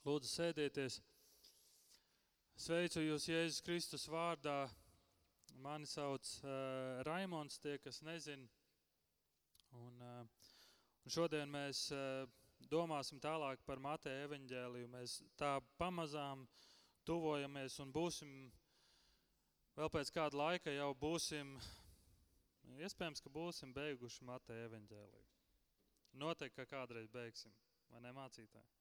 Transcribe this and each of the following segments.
Lūdzu, sēdieties. Sveicu jūs Jēzus Kristus vārdā. Mani sauc uh, Raimons, tie, kas nezin. Un, uh, un šodien mēs uh, domāsim tālāk par Mateja evaņģēliju. Mēs tā pamazām tuvojamies un būsim vēl pēc kāda laika jau būsim, iespējams, ka būsim beiguši Mateja evaņģēliju. Noteikti, ka kādreiz beigsim, vai ne mācītāji?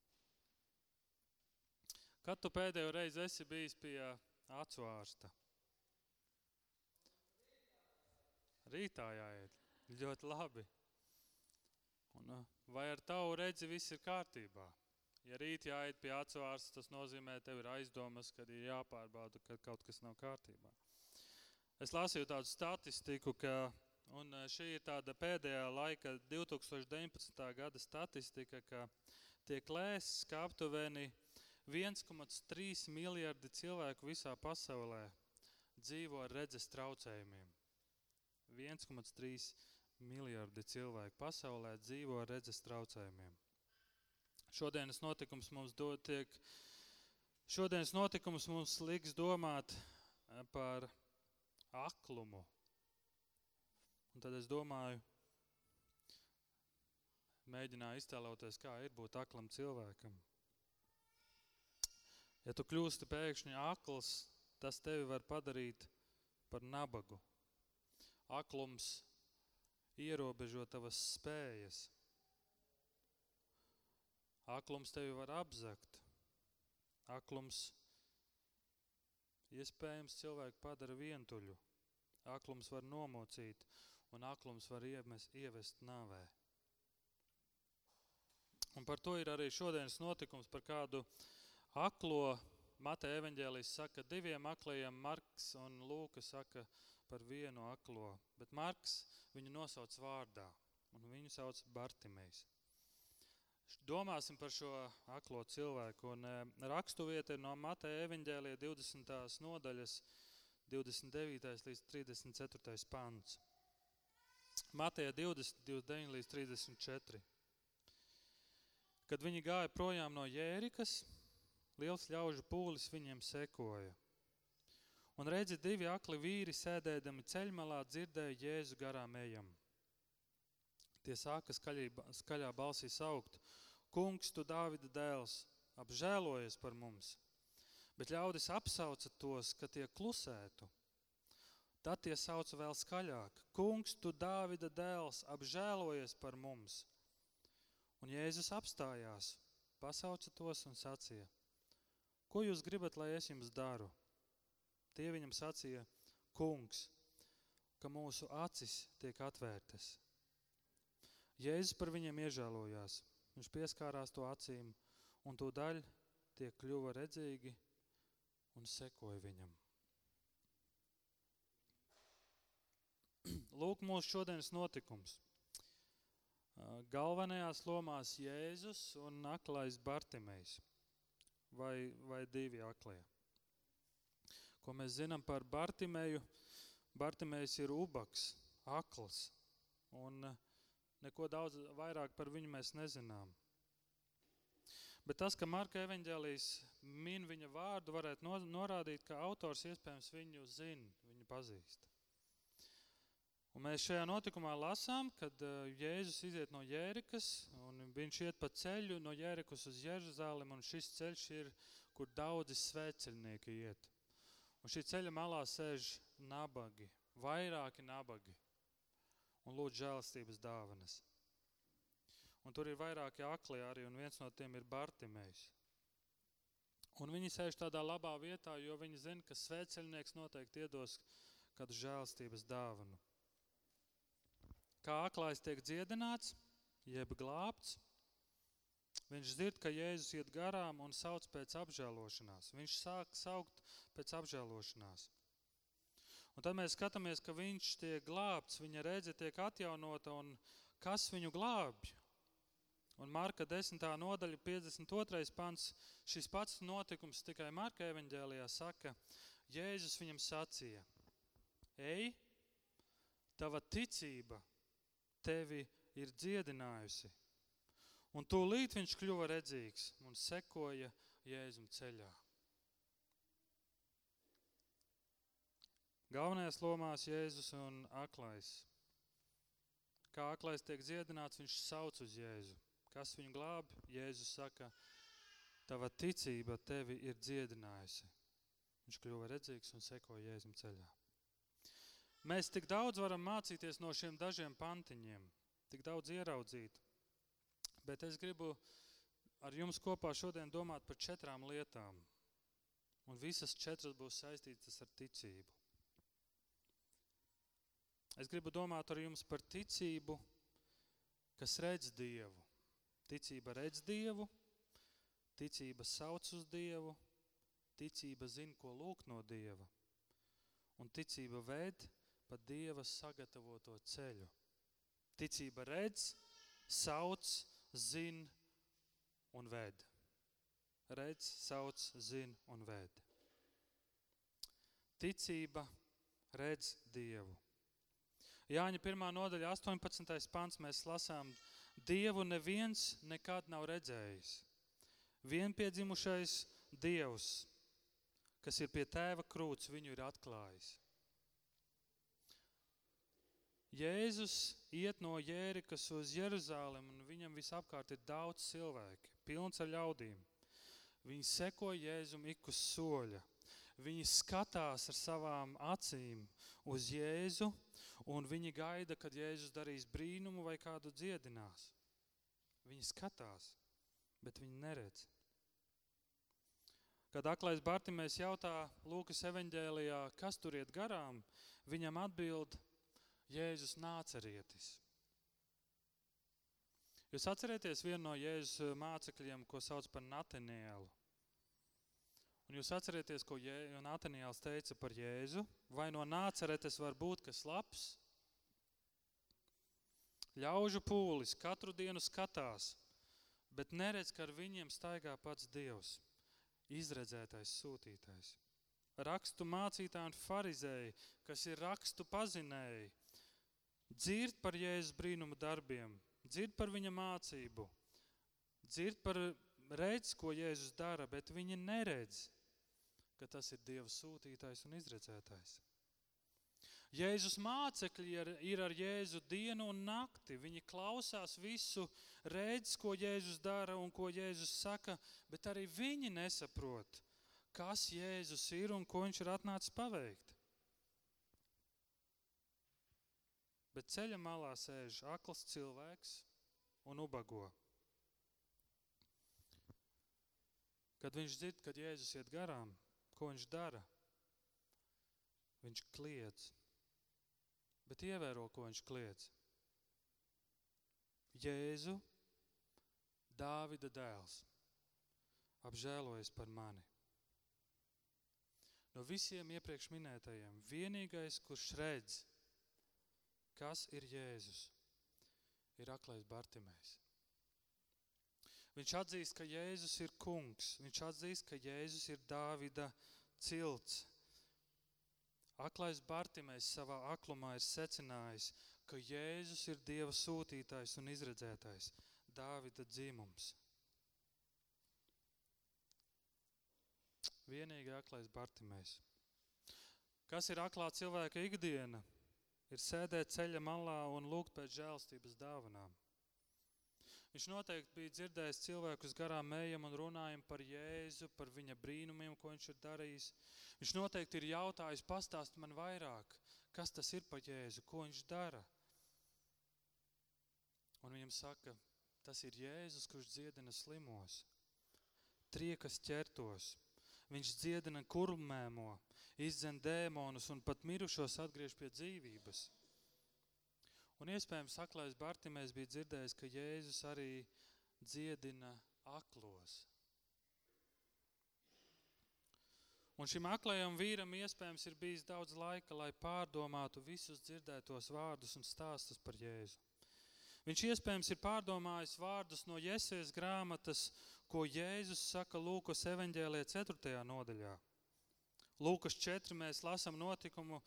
Kad tu pēdējo reizi esi bijis pie acu ārsta? Rītā jāiet. Ļoti labi. Un, vai ar tavu redzi viss ir kārtībā? Ja rīt jāiet pie acu ārsta, tas nozīmē, tev ir aizdomas, kad ir jāpārbauda, ka kaut kas nav kārtībā. Es lasīju tādu statistiku, ka, un šī ir tāda pēdējā laika 2019. gada statistika, ka tiek lēsts, ka aptuveni 1,3 miljardi cilvēku visā pasaulē dzīvo ar redzes traucējumiem. 1,3 miljardi cilvēku pasaulē dzīvo ar redzes traucējumiem. Šodienas notikums mums dod tiek, šodienas notikums mums liks domāt eh, par aklumu. Un tad es domāju, mēģināju iztēloties, kā ir būt aklam cilvēkam. Ja tu kļūsti pēkšņi akls, tas tevi var padarīt par nabagu. Aklums ierobežo tavas spējas. Aklums tevi var apzakt. Aklums iespējams cilvēku padara vientuļu. Aklums var nomocīt un aklums var iemest, ievest nāvē. Un par to ir arī šodienas notikums, par kādu uh, aklo Mateja evaņģēlijs saka diviem aklajiem, Marks un Lūka saka par vienu aklo, bet Marks viņu nosauc vārdā un viņu sauc Bartimejs. Domāsim par šo aklo cilvēku un eh, rakstu vieta ir no Mateja evaņģēlija 20. nodaļas 29. līdz 34. pants. Mateja 20, 29 līdz 34. Kad viņi gāja projām no Jērikas, liels ļaužu pūlis viņiem sekoja. Un redzi, divi akli vīri sēdēdami ceļmalā dzirdēja Jēzu garām ejam. Tie sāka skaļī, skaļā balsī saukt, Kungs, tu Dāvida dēls, apžēlojies par mums. Bet ļaudis apsauca tos, ka tie klusētu. Tad tie sauca vēl skaļāk, Kungs, tu Dāvida dēls, apžēlojies par mums. Un Jēzus apstājās, pasauca tos un sacīja – Ko jūs gribat, lai es jums daru? Tie viņam sacīja, kungs, ka mūsu acis tiek atvērtas. Jēzus par viņiem iežēlojās. Viņš pieskārās to acīm, un to daļu tie kļuva redzīgi un sekoja viņam. Lūk, mūsu šodienas notikums. Galvenajās lomās Jēzus un aklais Bartimejs vai, vai divi aklie. Ko mēs zinām par Bartimeju? Bartimejs ir ubaks, akls, un eh, neko daudz vairāk par viņu mēs nezinām. Bet tas, ka Marka evaņģēlijas min viņa vārdu, varētu norādīt, ka autors iespējams viņu zina, viņu pazīst. Un mēs šajā notikumā lasām, kad eh, Jēzus iziet no Jērikas, un viņš iet pa ceļu no Jērikas uz Jeruzālim, un šis ceļš ir, kur daudzi svētceļnieki iet. Un šī ceļa malā sēž nabagi, vairāki nabagi, un lūdz žēlastības dāvanas. Un tur ir vairāki akli arī, un viens no tiem ir Bartimejs. Un viņi sēž tādā labā vietā, jo viņi zina, ka svētceļnieks noteikti iedos kādu žēlastības dāvanu kā aklais tiek dziedināts, jeb glābts, viņš dzird, ka Jēzus iet garām un sauc pēc apžēlošanās. Viņš sāk saukt pēc apžēlošanās. Un tad mēs skatāmies, ka viņš tiek glābts, viņa redze tiek atjaunota un kas viņu glābj? Un Marka 10. nodaļa 52. pants, šis pats notikums tikai Marka evaņģēlijā saka, Jēzus viņam sacīja, ej, tava ticība tevi ir dziedinājusi. Un tūlīt viņš kļuva redzīgs un sekoja Jēzum ceļā. Galvenajās lomās Jēzus un aklais. Kā aklais tiek dziedināts, viņš sauc uz Jēzu. Kas viņu glāb? Jēzus saka, tava ticība tevi ir dziedinājusi. Viņš kļuva redzīgs un seko Jēzum ceļā. Mēs tik daudz varam mācīties no šiem dažiem pantiņiem, tik daudz ieraudzīt, bet es gribu ar jums kopā šodien domāt par četrām lietām, un visas četras būs saistītas ar ticību. Es gribu domāt ar jums par ticību, kas redz Dievu. Ticība redz Dievu, ticība sauc uz Dievu, ticība zina, ko lūgt no Dieva, un ticība ved pa Dieva sagatavoto ceļu. Ticība redz, sauc, zina un ved. Redz, sauc, zina un ved. Ticība redz Dievu. Jāņa 1. nodaļa 18. pants mēs lasām, Dievu neviens nekad nav redzējis. Vienpiedzimušais Dievs, kas ir pie tēva krūts, viņu ir atklājis. Jēzus iet no Jērikas uz Jeruzālem, un viņam visapkārt ir daudz cilvēki, pilns ar ļaudīm. Viņi seko Jēzum ik uz soļa. Viņi skatās ar savām acīm uz Jēzu, un viņi gaida, kad Jēzus darīs brīnumu vai kādu dziedinās. Viņi skatās, bet viņi neredz. Kad aklais Bartimēs jautā Lūkas evaņģēlijā, kas tur iet garām, viņam atbild Jēzus nācerietis. Jūs atcerieties vienu no Jēzus mācekļiem, ko sauc par Natanielu. Un jūs atcerieties, ko Nataniels teica par Jēzu? Vai no nāceretes var būt kas labs? Ļaužu pūlis katru dienu skatās, bet neredz, ka ar viņiem staigā pats Dievs, izredzētais sūtītais. Rakstu mācītāji un farizēji, kas ir rakstu pazinēji, dzird par Jēzus brīnumu darbiem, dzird par viņa mācību, dzird par redz, ko Jēzus dara, bet viņi neredz ka tas ir Dieva sūtītais un izredzētais. Jēzus mācekļi ir, ir ar Jēzu dienu un nakti. Viņi klausās visu, redz, ko Jēzus dara un ko Jēzus saka, bet arī viņi nesaprot, kas Jēzus ir un ko viņš ir atnācis paveikt. Bet ceļa malā sēž akls cilvēks un ubago. Kad viņš dzird, kad Jēzus iet garām, Ko viņš dara? Viņš kliedz. Bet ievēro, ko viņš kliedz. Jēzu, Dāvida dēls, apžēlojas par mani. No visiem iepriekš minētajiem, vienīgais, kurš redz, kas ir Jēzus, ir aklais Bartimējs. Viņš atzīst, ka Jēzus ir kungs. Viņš atzīst, ka Jēzus ir Dāvida cilts. Aklais Bartimēs savā aklumā ir secinājis, ka Jēzus ir Dieva sūtītājs un izredzētājs, Dāvida dzimums. Vienīgi aklais Bartimēs. Kas ir aklā cilvēka ikdiena? Ir sēdēt ceļa malā un lūgt pēc žēlstības dāvanām. Viņš noteikti bija dzirdējis cilvēkus garām ejam un runājam par Jēzu, par viņa brīnumiem, ko viņš ir darījis. Viņš noteikti ir jautājis, pastāst man vairāk, kas tas ir par Jēzu, ko viņš dara. Un viņam saka, tas ir Jēzus, kurš dziedina slimos, triekas ķertos. Viņš dziedina kurlmēmo, izdzen dēmonus un pat mirušos atgriež pie dzīvības. Un iespējams, aklais Bartimēs bija dzirdējis, ka Jēzus arī dziedina aklos. Un šim aklajam vīram iespējams ir bijis daudz laika, lai pārdomātu visus dzirdētos vārdus un stāstus par Jēzu. Viņš iespējams ir pārdomājis vārdus no Jēzus grāmatas, ko Jēzus saka Lūkas evaņģēlē 4. nodaļā. Lūkas 4. mēs lasām notikumu,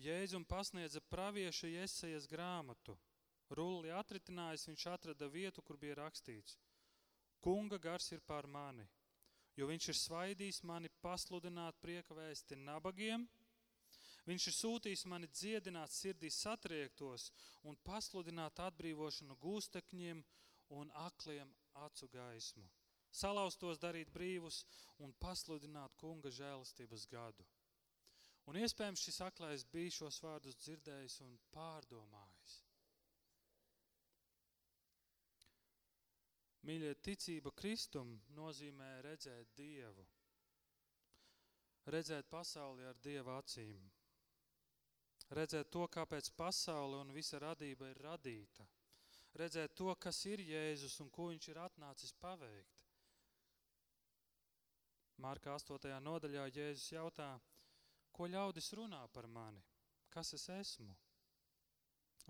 Jēzum pasniedza pravieša Jesajas grāmatu. Rulli atritinājis, viņš atrada vietu, kur bija rakstīts: Kunga gars ir pār mani, jo viņš ir svaidījis mani pasludināt prieka vēsti nabagiem. Viņš ir sūtījis mani dziedināt sirdī satriektos un pasludināt atbrīvošanu gūstekņiem un akliem acu gaismu. Salauztos darīt brīvus un pasludināt kunga žēlastības gadu. Un iespējams šis aklais bija šos vārdus dzirdējis un pārdomājis. Mīļie, ticība Kristum nozīmē redzēt Dievu, redzēt pasauli ar Dieva acīm, redzēt to, kāpēc pasaule un visa radība ir radīta, redzēt to, kas ir Jēzus un ko viņš ir atnācis paveikt. Mārka 8. nodaļā Jēzus jautā, ko ļaudis runā par mani, kas es esmu?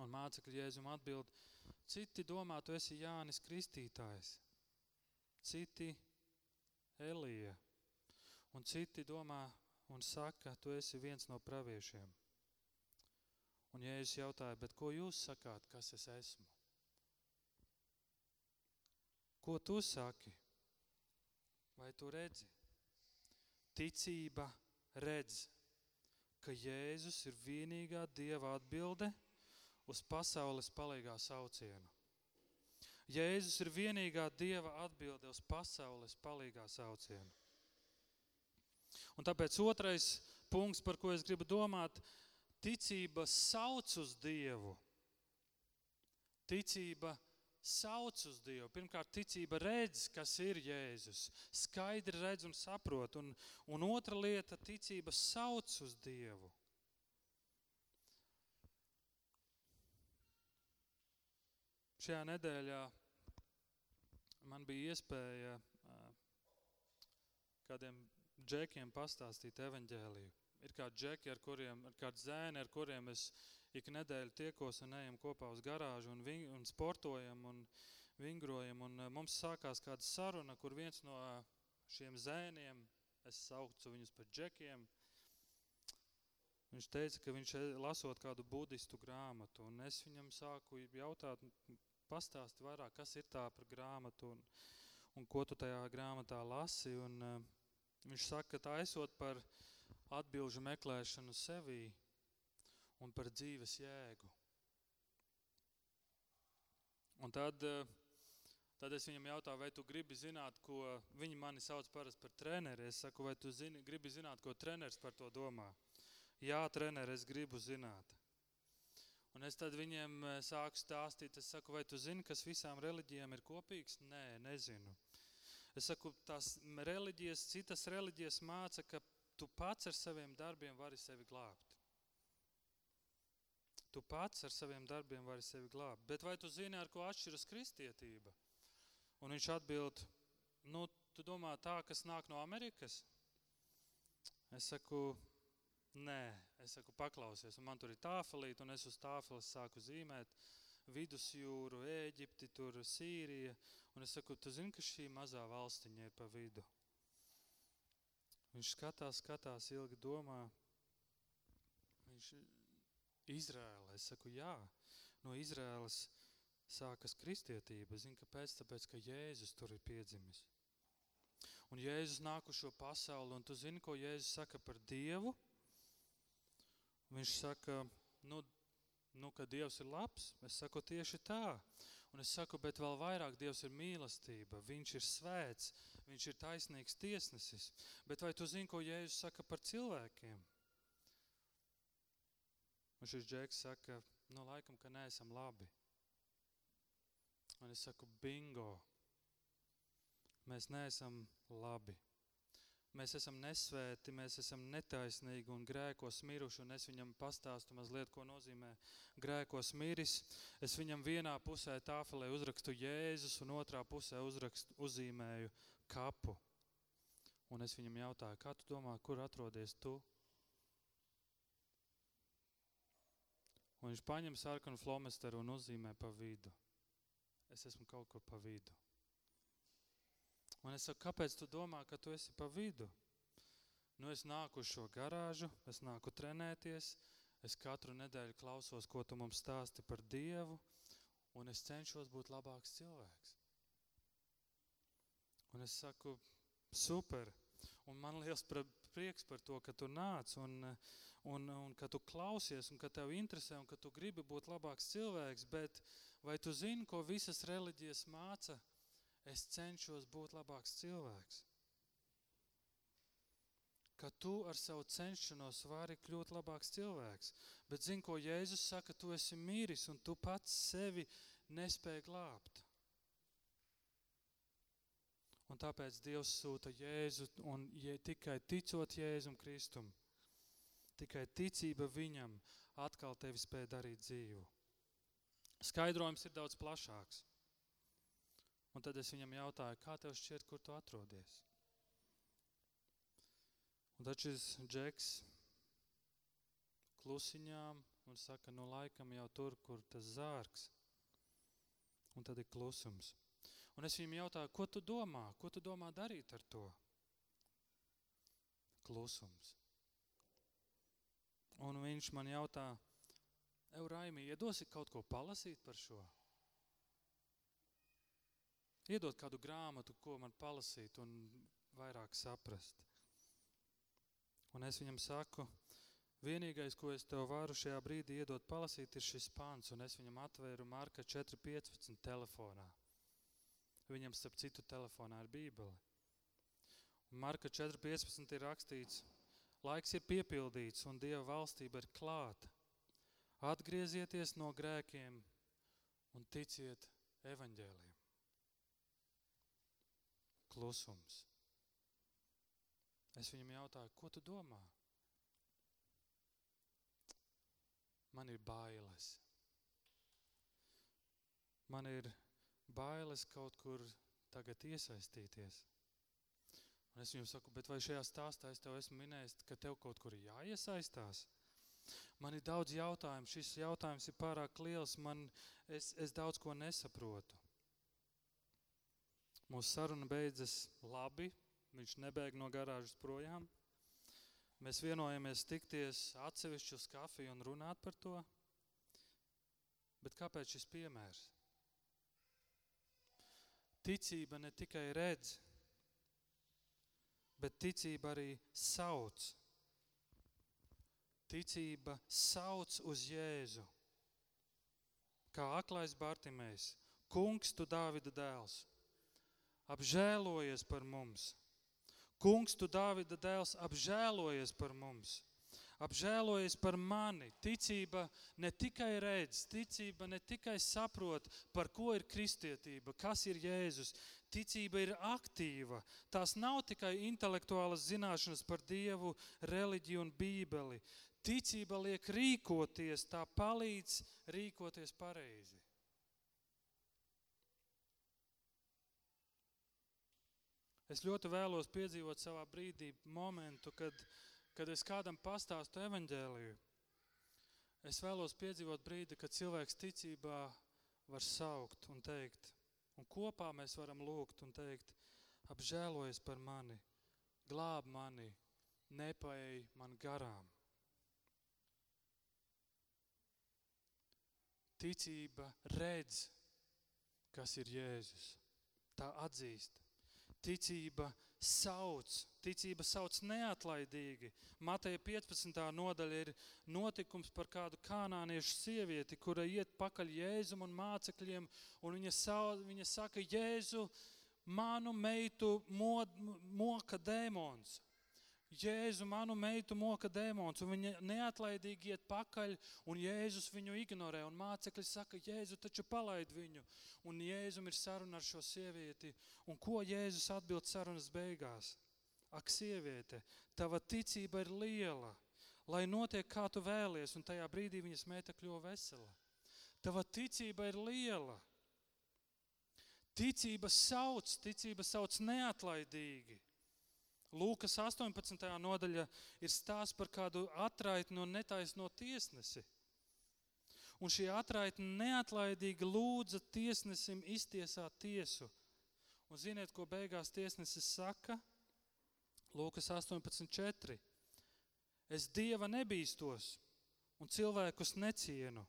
Un mācekļi Jēzum atbild, Citi domā, tu esi Jānis Kristītājs, citi Elija, un citi domā un saka, tu esi viens no praviešiem. Un Jēzus jautāja, bet ko jūs sakāt, kas es esmu? Ko tu saki? Vai tu redzi? Ticība redz, ka Jēzus ir vienīgā Dieva atbilde – uz pasaules palīgā saucienu. Jēzus ir vienīgā Dieva atbilde uz pasaules palīgā saucienu. Un tāpēc otrais punkts, par ko es gribu domāt, ticība sauc uz Dievu. Ticība sauc uz Dievu. Pirmkārt, ticība redz, kas ir Jēzus. Skaidri redz un saprot. Un, un otra lieta, ticība sauc uz Dievu. Šajā nedēļā man bija iespēja kādiem džekiem pastāstīt evaņģēliju. Ir kādi džeki, ar kuriem, ir kādi zēni, ar kuriem es ik nedēļu tiekos un ejam kopā uz garāžu un, ving, un sportojam un vingrojam. Un mums sākās kāda saruna, kur viens no šiem zēniem, es saucu viņus par džekiem, viņš teica, ka viņš lasot kādu budistu grāmatu. Un es viņam sāku jautāt, pastāsti vairāk, kas ir tā par grāmatu un, un ko tu tajā grāmatā lasi. Un, uh, viņš saka, ka tā esot par atbilžu meklēšanu sevī un par dzīves jēgu. Un tad, uh, tad es viņam jautāju, vai tu gribi zināt, ko viņi mani sauc parasti par treneri. Es saku, vai tu zini, gribi zināt, ko treneris par to domā? Jā, treneri, es gribu zināt. Un es tad viņiem eh, sāku stāstīt, es saku, vai tu zini, kas visām reliģijām ir kopīgs? Nē, nezinu. Es saku, tās reliģijas, citas reliģijas māca, ka tu pats ar saviem darbiem vari sevi glābt. Tu pats ar saviem darbiem vari sevi glābt. Bet vai tu zini, ar ko atšķiras kristietība? Un viņš atbild, nu, tu domā tā, kas nāk no Amerikas? Es saku, Nē, es saku, paklausies, un man tur ir tāfelīt, un es uz tāfeles sāku zīmēt vidusjūru, Ēģipti, tur Sīrija, un es saku, tu zini, ka šī mazā valstiņa ir pa vidu. Viņš skatās, skatās, ilgi domā. Viņš Izrēla, es saku, jā, no Izrēlas sākas kristietība. Zini, kāpēc? Tāpēc, ka Jēzus tur ir piedzimis. Un Jēzus nāk uz šo pasauli, un tu zini, ko Jēzus saka par Dievu? Viņš saka, nu, nu, ka Dievs ir labs. Es saku tieši tā. Un es saku, bet vēl vairāk Dievs ir mīlestība, Viņš ir svēts, Viņš ir taisnīgs tiesnesis. Bet vai tu zini, ko Jēzus saka par cilvēkiem? Un šis džeks saka, nu laikam, ka neesam labi. Un es saku, bingo, mēs neesam labi. Mēs esam nesvēti, mēs esam netaisnīgi un grēkos miruši, un es viņam pastāstu mazliet, ko nozīmē grēkos miris. Es viņam vienā pusē tāfelē uzrakstu Jēzus, un otrā pusē uzrakstu, uzīmēju kapu. Un es viņam jautāju, kā tu domā, kur atrodies tu? Un viņš paņem sarkanu flomesteru un uzzīmē pa vidu. Es esmu kaut kur pa vidu. Un es saku, kāpēc tu domā, ka tu esi pa vidu? Nu, es nāku uz šo garāžu, es nāku trenēties, es katru nedēļu klausos, ko tu mums stāsti par Dievu, un es cenšos būt labāks cilvēks. Un es saku, Super. Un man liels prieks par to, ka tu nāc un, un, un ka tu klausies un ka tev interesē un ka tu gribi būt labāks cilvēks, bet vai tu zini, ko visas reliģijas māca? Es cenšos būt labāks cilvēks. Ka tu ar savu cenšanos vari kļūt labāks cilvēks. Bet zini, ko Jēzus saka, tu esi mīris un tu pats sevi nespēji glābt. Un tāpēc Dievs sūta Jēzu un ja tikai ticot Jēzum Kristum, tikai ticība viņam atkal tevi spēja darīt dzīvu. Skaidrojums ir daudz plašāks. Un tad es viņam jautāju, kā tev šķiet, kur tu atrodies? Un tad šis džeks klusiņām un saka, nu laikam jau tur, kur tas zārks. Un tad ir klusums. Un es viņam jautāju, ko tu domā? Ko tu domā darīt ar to? Klusums. Un viņš man jautā, Euraimi, iedosi kaut ko palasīt par šo? Iedod kādu grāmatu, ko man palasīt un vairāk saprast. Un es viņam saku, vienīgais, ko es tev varu šajā brīdī iedot palasīt, ir šis pants, un es viņam atvēru Marka 4.15 telefonā. Viņam, starp citu, telefonā ir Bībele. Un Marka 4.15 ir rakstīts, laiks ir piepildīts un Dieva valstība ir klāta. Atgriezieties no grēkiem un ticiet evaņģēliem. Klusums. Es viņam jautāju, ko tu domā? Man ir bailes. Man ir bailes kaut kur tagad iesaistīties. Un es viņam saku, bet vai šajā stāstā es tev esmu minējis, ka tev kaut kur jāiesaistās? Man ir daudz jautājumu, šis jautājums ir pārāk liels, man, es, es daudz ko nesaprotu. Mūsu saruna beidzas labi, viņš nebēg no garāžas projām. Mēs vienojamies tikties atsevišķi uz kafiju un runāt par to. Bet kāpēc šis piemērs? Ticība ne tikai redz, bet ticība arī sauc. Ticība sauc uz Jēzu. Kā aklais Bartimējs, Kungs, tu Dāvida dēls, apžēlojies par mums. Kungs, tu Dāvida dēls, apžēlojies par mums apžēlojies par mani. Ticība ne tikai redz, ticība ne tikai saprot, par ko ir kristietība, kas ir Jēzus. Ticība ir aktīva. Tās nav tikai intelektuālas zināšanas par Dievu, reliģiju un Bībeli. Ticība liek rīkoties, tā palīdz rīkoties pareizi. Es ļoti vēlos piedzīvot savā brīdī momentu, kad kad es kādam pastāstu evaņģēliju, es vēlos piedzīvot brīdi, kad cilvēks ticībā var saukt un teikt, un kopā mēs varam lūgt un teikt, apžēlojies par mani, glāb mani, nepaēj man garām. Ticība redz, kas ir Jēzus. Tā atzīst. Ticība sauc, ticība sauc neatlaidīgi. Mateja 15. nodaļa ir notikums par kādu kanāniešu sievieti, kura iet pakaļ Jēzum un mācekļiem, un viņa, sau, viņa saka, Jēzu, manu meitu mod, moka dēmons. Jēzu manu meitu moka dēmons, un viņa neatlaidīgi iet pakaļ, un Jēzus viņu ignorē, un mācekļi saka, Jēzu taču palaid viņu, un Jēzum ir saruna ar šo sievieti, un ko Jēzus atbild sarunas beigās? Ak, sieviete, tava ticība ir liela, lai notiek kā tu vēlies, un tajā brīdī viņas meita kļuva vesela. Tava ticība ir liela. Ticība sauc, ticība sauc neatlaidīgi. Lūkas 18. nodaļa ir stāsts par kādu atraitni un netaisno tiesnesi. Un šī atraitne neatlaidīgi lūdza tiesnesim iztiesāt tiesu. Un ziniet, ko beigās tiesnesis saka? Lūkas 18.4. Es Dieva nebīstos un cilvēkus necienu.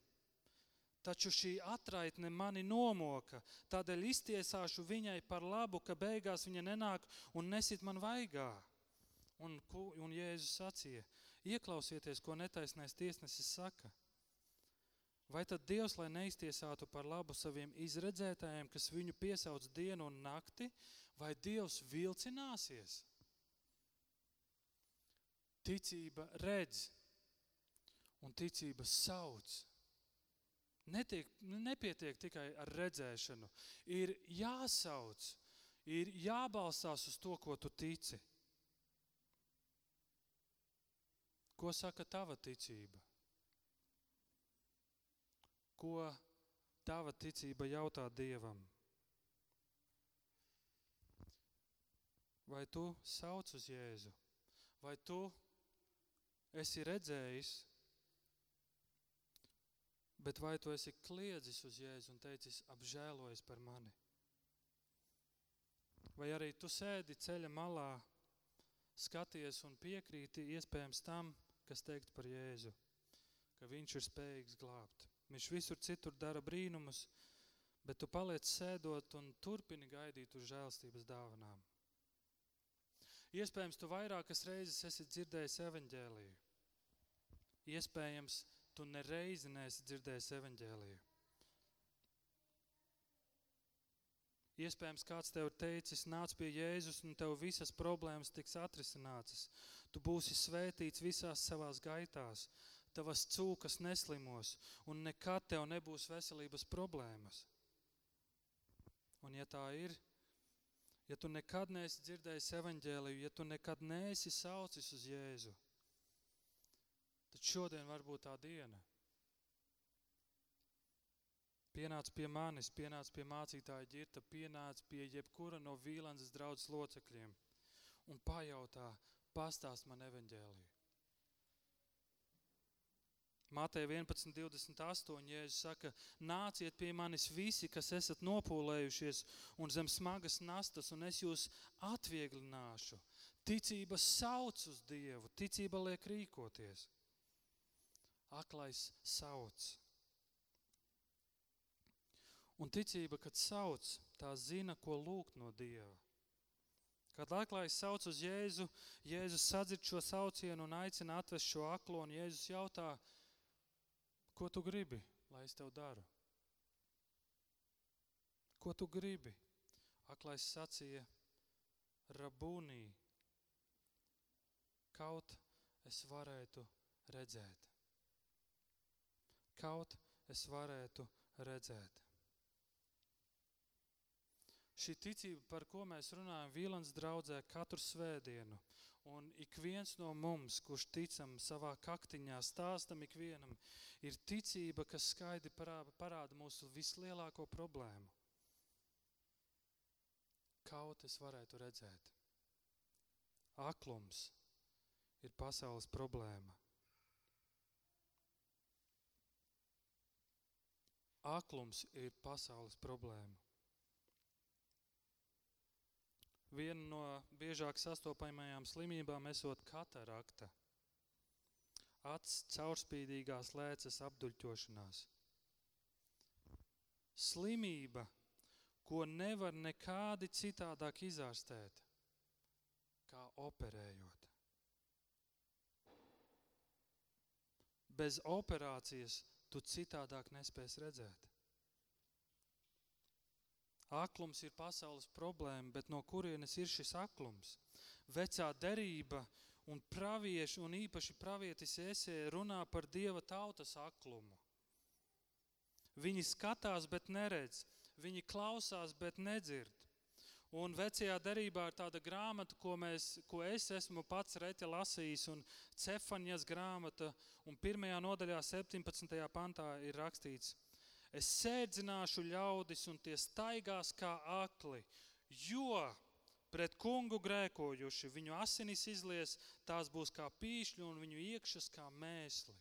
Taču šī atraitne mani nomoka, tādēļ iztiesāšu viņai par labu, ka beigās viņa nenāk un nesit man vaigā. Un, un Jēzus sacīja, ieklausieties, ko netaisnais tiesnesis saka. Vai tad Dievs, lai neiztiesātu par labu saviem izredzētājiem, kas viņu piesauc dienu un nakti, vai Dievs vilcināsies? Ticība redz un ticība sauc. Netiek, nepietiek tikai ar redzēšanu. Ir jāsauc, ir jābalstās uz to, ko tu tici. Ko saka tava ticība? Ko tava ticība jautā Dievam? Vai tu sauc uz Jēzu? Vai tu esi redzējis, bet vai tu esi kliedzis uz Jēzu un teicis, apžēlojies par mani? Vai arī tu sēdi ceļa malā, skaties un piekrīti iespējams tam, kas teikt par Jēzu, ka viņš ir spējīgs glābt. Viņš visur citur dara brīnumus, bet tu paliec sēdot un turpini gaidīt uz žēlstības dāvanām. Iespējams, tu vairākas reizes esi dzirdējis evaņģēliju. Iespējams, tu nereizi neesi dzirdējis evaņģēliju. Iespējams, kāds tev teicis, nāc pie Jēzus un tev visas problēmas tiks atrisinātas. Tu būsi svētīts visās savās gaitās, tavas cūkas neslimos un nekad tev nebūs veselības problēmas. Un ja tā ir, ja tu nekad neesi dzirdējis evaņģēliju, ja tu nekad neesi saucis uz Jēzu, tad šodien var būt tā diena. Pienāc pie manis, pienāc pie mācītāja ģirta, pienāc pie jebkura no vīlandes draudzes locekļiem un pajautā, pastāst man evaņģēliju. Mateja 11, 28. Jēzus saka, nāciet pie manis visi, kas esat nopūlējušies un zem smagas nastas, un es jūs atvieglināšu. Ticība sauc uz Dievu, ticība liek rīkoties. Aklais sauc. Un ticība, kad sauc, tā zina, ko lūgt no Dieva. Kad aklais sauc uz Jēzu, Jēzus sadzird šo saucienu un aicina atvest šo aklo, un Jēzus jautā, Ko tu gribi, lai es tev daru? Ko tu gribi? Aklais sacīja, rabūnī, kaut es varētu redzēt. Kaut es varētu redzēt. Šī ticība, par ko mēs runājam Vīlans draudzē katru svētdienu, Un ik viens no mums, kurš ticam savā kaktiņā, stāstam ikvienam, ir ticība, kas skaidri parāda, mūsu vislielāko problēmu. Kaut es varētu redzēt. Aklums ir pasaules problēma. Aklums ir pasaules problēma. Viena no biežāk sastopamajām slimībām esot katarakta, acs caurspīdīgās lēcas apduļķošanās. Slimība, ko nevar nekādi citādāk izārstēt, kā operējot. Bez operācijas tu citādāk nespēs redzēt. Aklums ir pasaules problēma, bet no kurienes ir šis aklums? Vecā derība un pravieši, un īpaši pravietis esē runā par Dieva tautas aklumu. Viņi skatās, bet neredz. Viņi klausās, bet nedzird. Un vecajā derībā ir tāda grāmata, ko, mēs, ko es esmu pats reti lasījis, un Cefaņas grāmata, un pirmajā nodaļā 17. pantā ir rakstīts – Es sēdzināšu ļaudis un tie staigās kā akli, jo pret kungu grēkojuši viņu asinis izlies, tās būs kā pīšļi un viņu iekšas kā mēsli.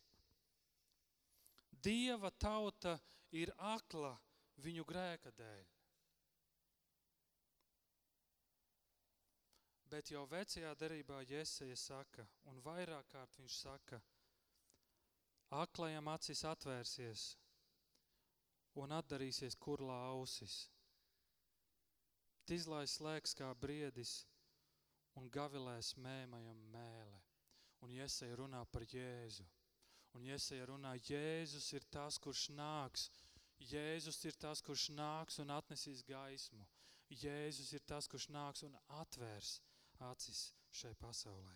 Dieva tauta ir akla viņu grēka dēļ. Bet jau vecajā derībā Jēzeja saka, un vairāk kārt viņš saka, aklajam acis atvērsies, un atdarīsies kurlā ausis. Tizlais slēgs kā briedis un gavilēs mēmajam mēle. Un Ieseja runā par Jēzu. Un Ieseja runā, Jēzus ir tas, kurš nāks. Jēzus ir tas, kurš nāks un atnesīs gaismu. Jēzus ir tas, kurš nāks un atvērs acis šai pasaulē.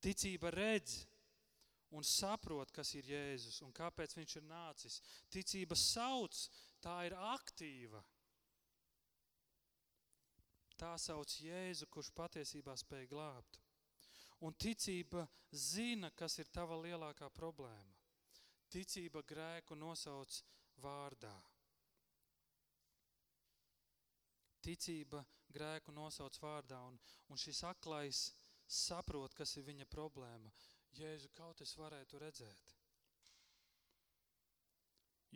Ticība redz un saprot, kas ir Jēzus un kāpēc viņš ir nācis. Ticība sauc, tā ir aktīva. Tā sauc Jēzu, kurš patiesībā spēj glābt. Un ticība zina, kas ir tava lielākā problēma. Ticība grēku nosauc vārdā. Ticība grēku nosauc vārdā, un, un šis aklais saprot, kas ir viņa problēma. Jēzu, kaut es varētu redzēt.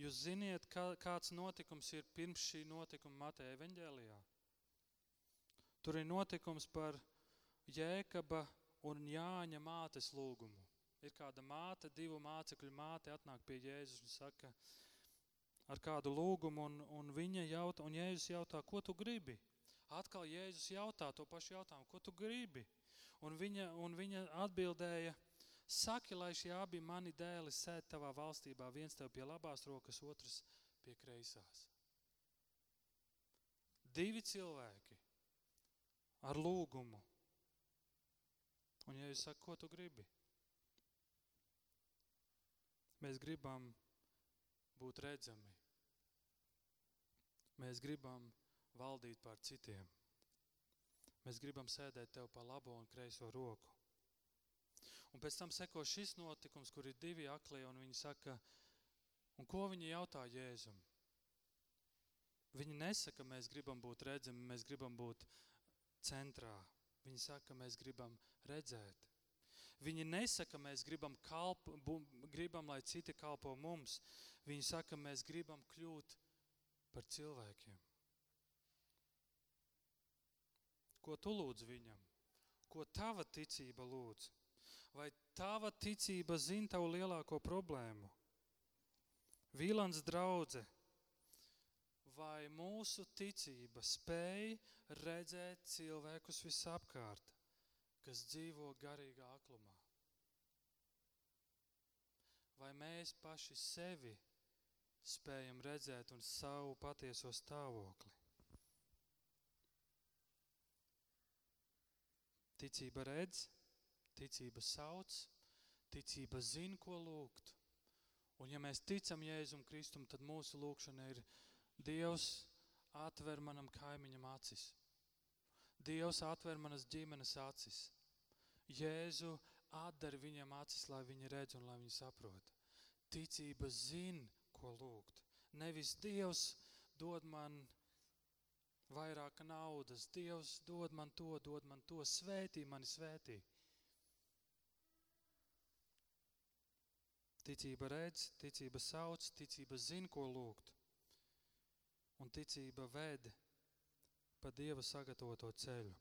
Jūs ziniet, kā, kāds notikums ir pirms šī notikuma Mateja evaņģēlijā? Tur ir notikums par Jēkaba un Jāņa mātes lūgumu. Ir kāda māte, divu mācekļu māte atnāk pie Jēzus un saka ar kādu lūgumu, un, un viņa jautā, un Jēzus jautā, ko tu gribi? Atkal Jēzus jautā to pašu jautājumu, ko tu gribi? Un viņa, un viņa atbildēja, saki, lai šie abi mani dēli sēd tavā valstībā, viens tev pie labās rokas, otrs pie kreisās. Divi cilvēki ar lūgumu. Un ja jūs saka, ko tu gribi? Mēs gribam būt redzami. Mēs gribam valdīt pār citiem. Mēs gribam sēdēt tev pa labo un kreiso roku. Un pēc tam seko šis notikums, kur ir divi aklie, un viņi saka, un ko viņi jautā Jēzum? Viņi nesaka, mēs gribam būt redzami, mēs gribam būt centrā. Viņi saka, mēs gribam redzēt. Viņi nesaka, mēs gribam, kalp, gribam, lai citi kalpo mums. Viņi saka, mēs gribam kļūt par cilvēkiem. Ko tu lūdz viņam? Ko tava ticība lūdz? Vai tava ticība zina tavu lielāko problēmu? Vīlans draudze, vai mūsu ticība spēj redzēt cilvēkus visapkārt, kas dzīvo garīgā aklumā? Vai mēs paši sevi spējam redzēt un savu patieso stāvokli? Ticība redz, ticība sauc, ticība zina, ko lūgt. Un ja mēs ticam Jēzum Kristum, tad mūsu lūkšana ir Dievs atver manam kaimiņam acis. Dievs atver manas ģimenes acis. Jēzu atdara viņam acis, lai viņi redz un lai viņi saprot. Ticība zina, ko lūgt. Nevis Dievs dod man vairāk naudas. Dievs dod man to, dod man to, svētī mani svētī. Ticība redz, ticība sauc, ticība zina, ko lūgt. Un ticība ved pa Dieva sagatavoto ceļu.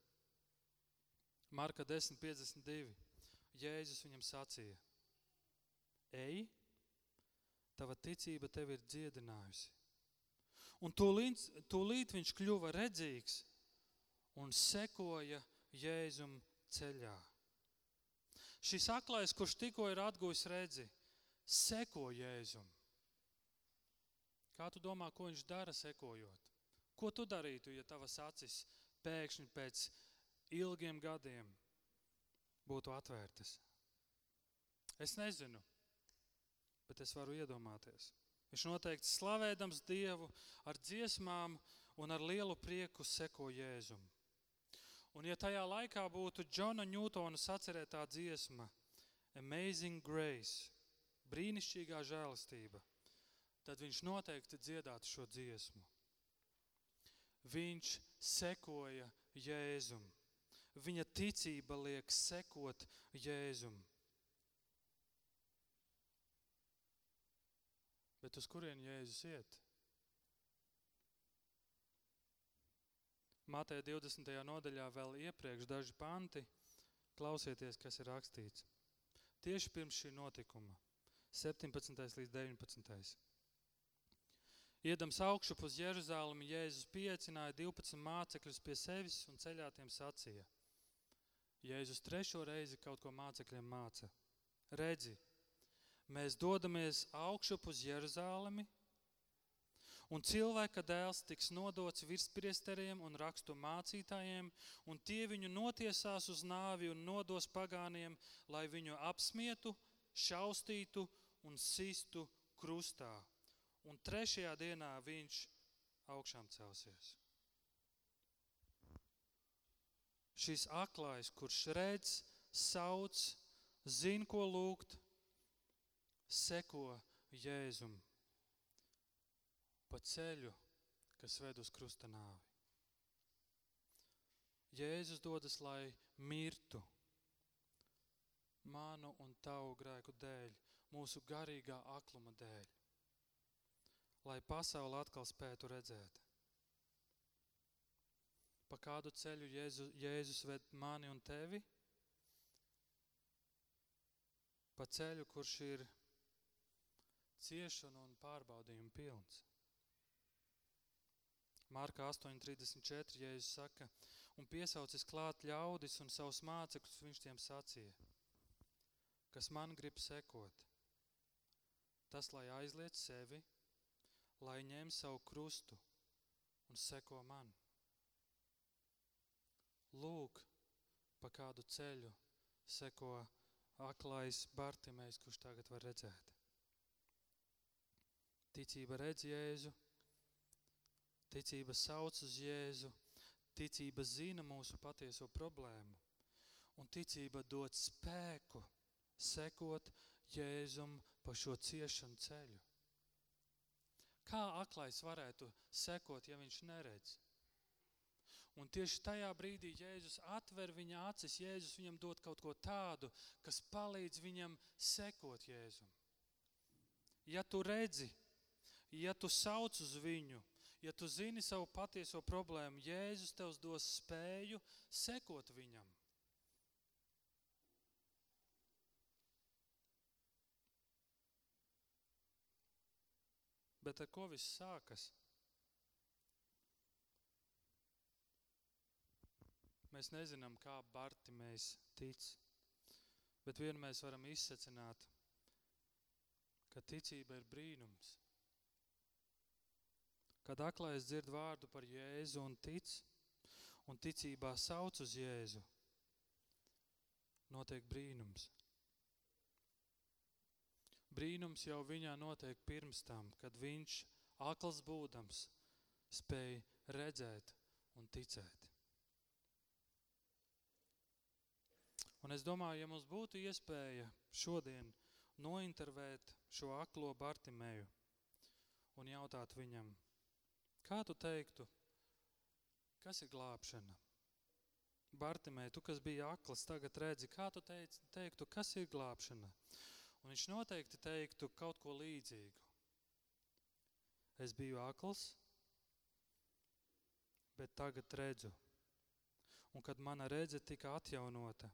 Marka 10.52. Jēzus viņam sacīja, ej, tava ticība tevi ir dziedinājusi Un tūlīt, tūlīt viņš kļuva redzīgs un sekoja Jēzum ceļā. Šis aklais, kurš tikko ir atgūs redzi, seko Jēzum. Kā tu domā, ko viņš dara sekojot? Ko tu darītu, ja tavas acis pēkšņi pēc ilgiem gadiem būtu atvērtas? Es nezinu, bet es varu iedomāties. Viņš noteikti slavēdams Dievu ar dziesmām un ar lielu prieku seko Jēzum. Un ja tajā laikā būtu Džona Ņūtona sacerētā dziesma Amazing Grace, brīnišķīgā žēlastība, tad viņš noteikti dziedātu šo dziesmu. Viņš sekoja Jēzum. Viņa ticība liek sekot Jēzum. Bet uz kurien Jēzus iet? Mātē 20. nodaļā vēl iepriekš daži panti, klausieties, kas ir rakstīts. Tieši pirms šī notikuma, 17. līdz 19. Iedams augšup uz Jeruzālemi, Jēzus pieaicināja 12 mācekļus pie sevis un ceļā tiem sacīja. Jēzus trešo reizi kaut ko mācekļiem māca. Redzi, mēs dodamies augšup uz Jeruzālemi, un cilvēka dēls tiks nodots virspriesteriem un rakstu mācītājiem, un tie viņu notiesās uz nāvi un nodos pagāniem, lai viņu apsmietu, šaustītu un sistu krustā un trešajā dienā viņš augšām celsies. Šis aklais, kurš redz, sauc, zina, ko lūgt, seko Jēzum pa ceļu, kas ved uz krusta nāvi. Jēzus dodas, lai mirtu manu un tavu grēku dēļ, mūsu garīgā akluma dēļ lai pasauli atkal spētu redzēt. Pa kādu ceļu Jēzu, Jēzus ved mani un tevi? Pa ceļu, kurš ir ciešanu un pārbaudījumu pilns. Mārka 8.34 Jēzus saka, un piesaucis klāt ļaudis un savus mācekļus, viņš tiem sacīja, kas man grib sekot, tas, lai aizliet sevi, lai ņem savu krustu un seko man. Lūk, pa kādu ceļu seko aklais Bartimējs, kurš tagad var redzēt. Ticība redz Jēzu, ticība sauc uz Jēzu, ticība zina mūsu patieso problēmu, un ticība dod spēku sekot Jēzum pa šo ciešanu ceļu. Kā aklais varētu sekot, ja viņš neredz? Un tieši tajā brīdī Jēzus atver viņa acis, Jēzus viņam dod kaut ko tādu, kas palīdz viņam sekot Jēzum. Ja tu redzi, ja tu sauc uz viņu, ja tu zini savu patieso problēmu, Jēzus tev dos spēju sekot viņam. Bet ar ko viss sākas? Mēs nezinām, kā Bartimējs tic, bet vienu mēs varam izsacināt, ka ticība ir brīnums. Kad aklais dzird vārdu par Jēzu un tic, un ticībā sauc uz Jēzu, notiek brīnums. Brīnums jau viņā notiek pirms tam, kad viņš, akls būdams, spēja redzēt un ticēt. Un es domāju, ja mums būtu iespēja šodien nointervēt šo aklo Bartimēju un jautāt viņam, kā tu teiktu, kas ir glābšana? Bartimēji, tu, kas bija akls, tagad redzi, kā tu teici, teiktu, kas ir glābšana? Un viņš noteikti teiktu kaut ko līdzīgu. Es biju akls, bet tagad redzu. Un kad mana redze tika atjaunota,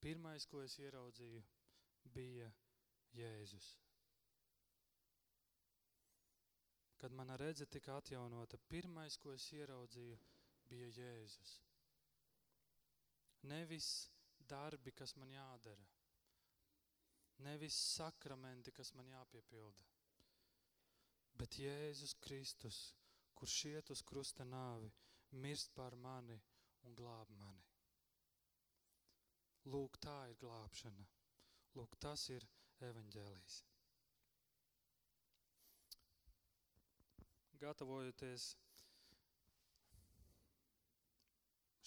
pirmais, ko es ieraudzīju, bija Jēzus. Kad mana redze tika atjaunota, pirmais, ko es ieraudzīju, bija Jēzus. Nevis darbi, kas man jādara, Nevis sakramenti, kas man jāpiepilda, bet Jēzus Kristus, kurš iet uz krusta nāvi, mirst par mani un glāb mani. Lūk, tā ir glābšana. Lūk, tas ir evaņģēlijs. Gatavojoties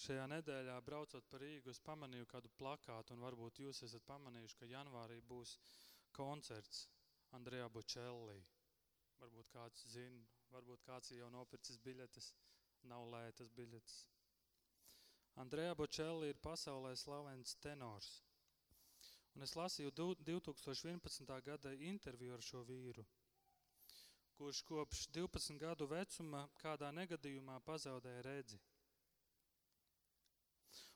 Šajā nedēļā, braucot pa Rīgu, es pamanīju kādu plakātu, un varbūt jūs esat pamanījuši, ka janvārī būs koncerts Andrejā Bočellī. Varbūt kāds zina, varbūt kāds jau nopircis biļetes, nav lētas biļetes. Andrejā Bočellī ir pasaulē slavens tenors. Un es lasīju 2011. gada interviju ar šo vīru, kurš kopš 12 gadu vecuma kādā negadījumā pazaudēja redzi.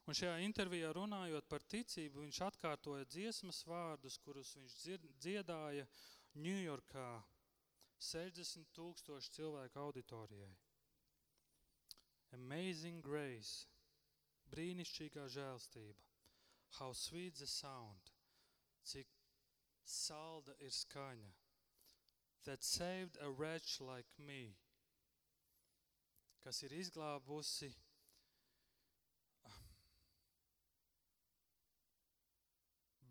Un šajā intervijā runājot par ticību, viņš atkārtoja dziesmas vārdus, kurus viņš dziedāja Ņujorkā 60 tūkstošu cilvēku auditorijai. Amazing grace, brīnišķīgā žēlstība. How sweet the sound, cik salda ir skaņa. That saved a wretch like me, kas ir izglābusi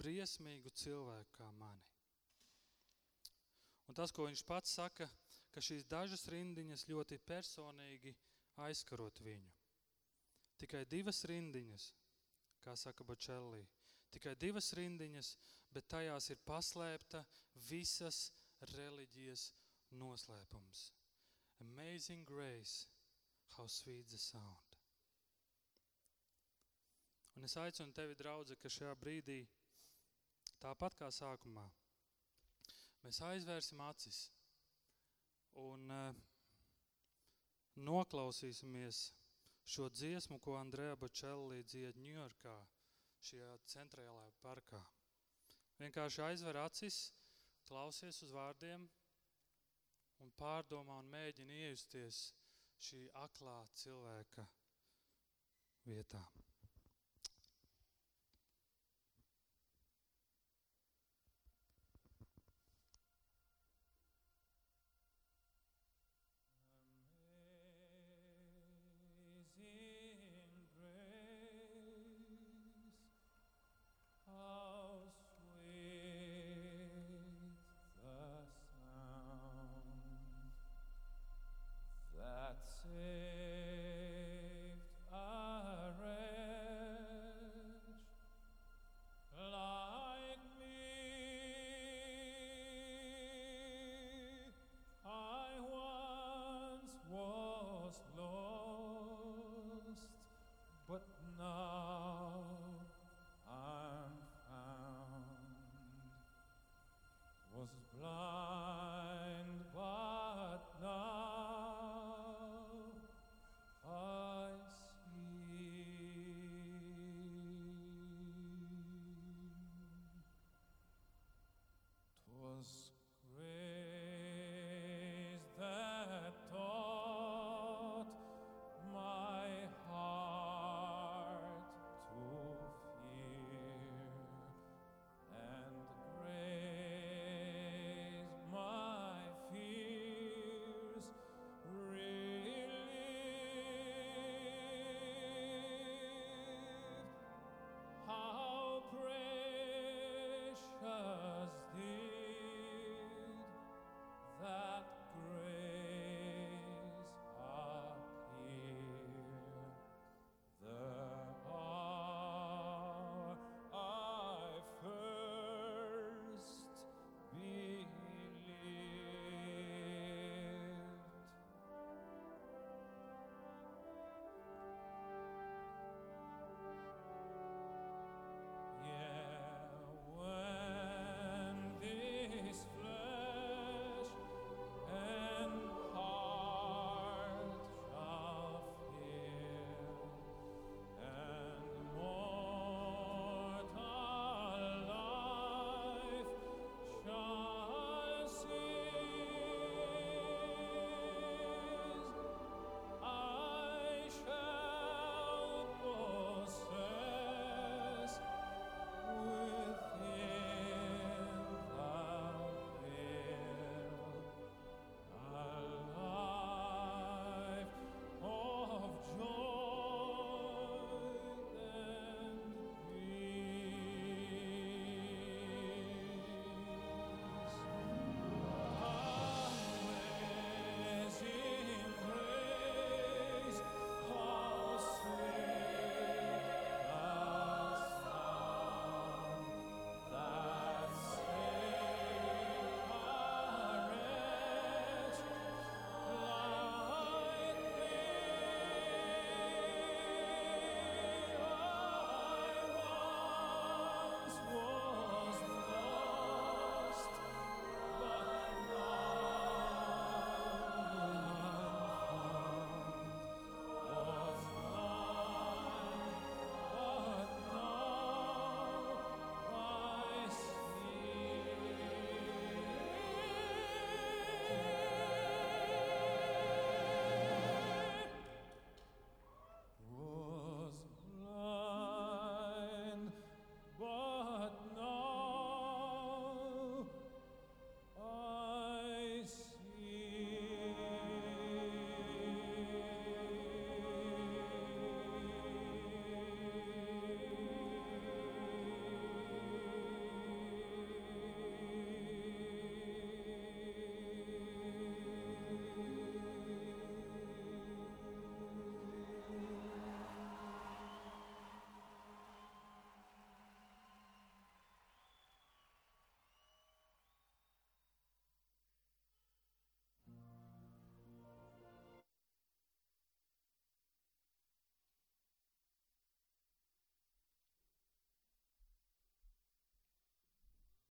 briesmīgu cilvēku kā mani. Un tas, ko viņš pats saka, ka šīs dažas rindiņas ļoti personīgi aizkarot viņu. Tikai divas rindiņas, kā saka Bočellī, tikai divas rindiņas, bet tajās ir paslēpta visas reliģijas noslēpums. Amazing grace, how sweet the sound. Un es aicinu tevi, draudze, ka šajā brīdī, tāpat kā sākumā, mēs aizvērsim acis un uh, noklausīsimies šo dziesmu, ko Andrejā Bočelli dzied Ņujorkā, šajā centrālajā parkā. Vienkārši aizver acis, klausies uz vārdiem un pārdomā un mēģina iejusties šī aklā cilvēka vietā.